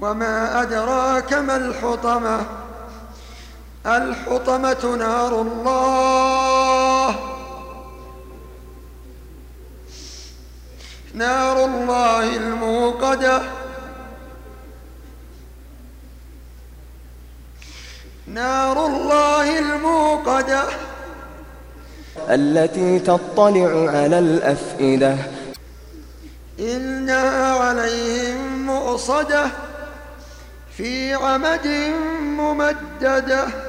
وما أدراك ما الحطمة؟ الحطمة نار الله. نار الله الموقدة. نار الله الموقدة. التي تطلع على الأفئدة. إنها عليهم مؤصدة. في عمد ممددة.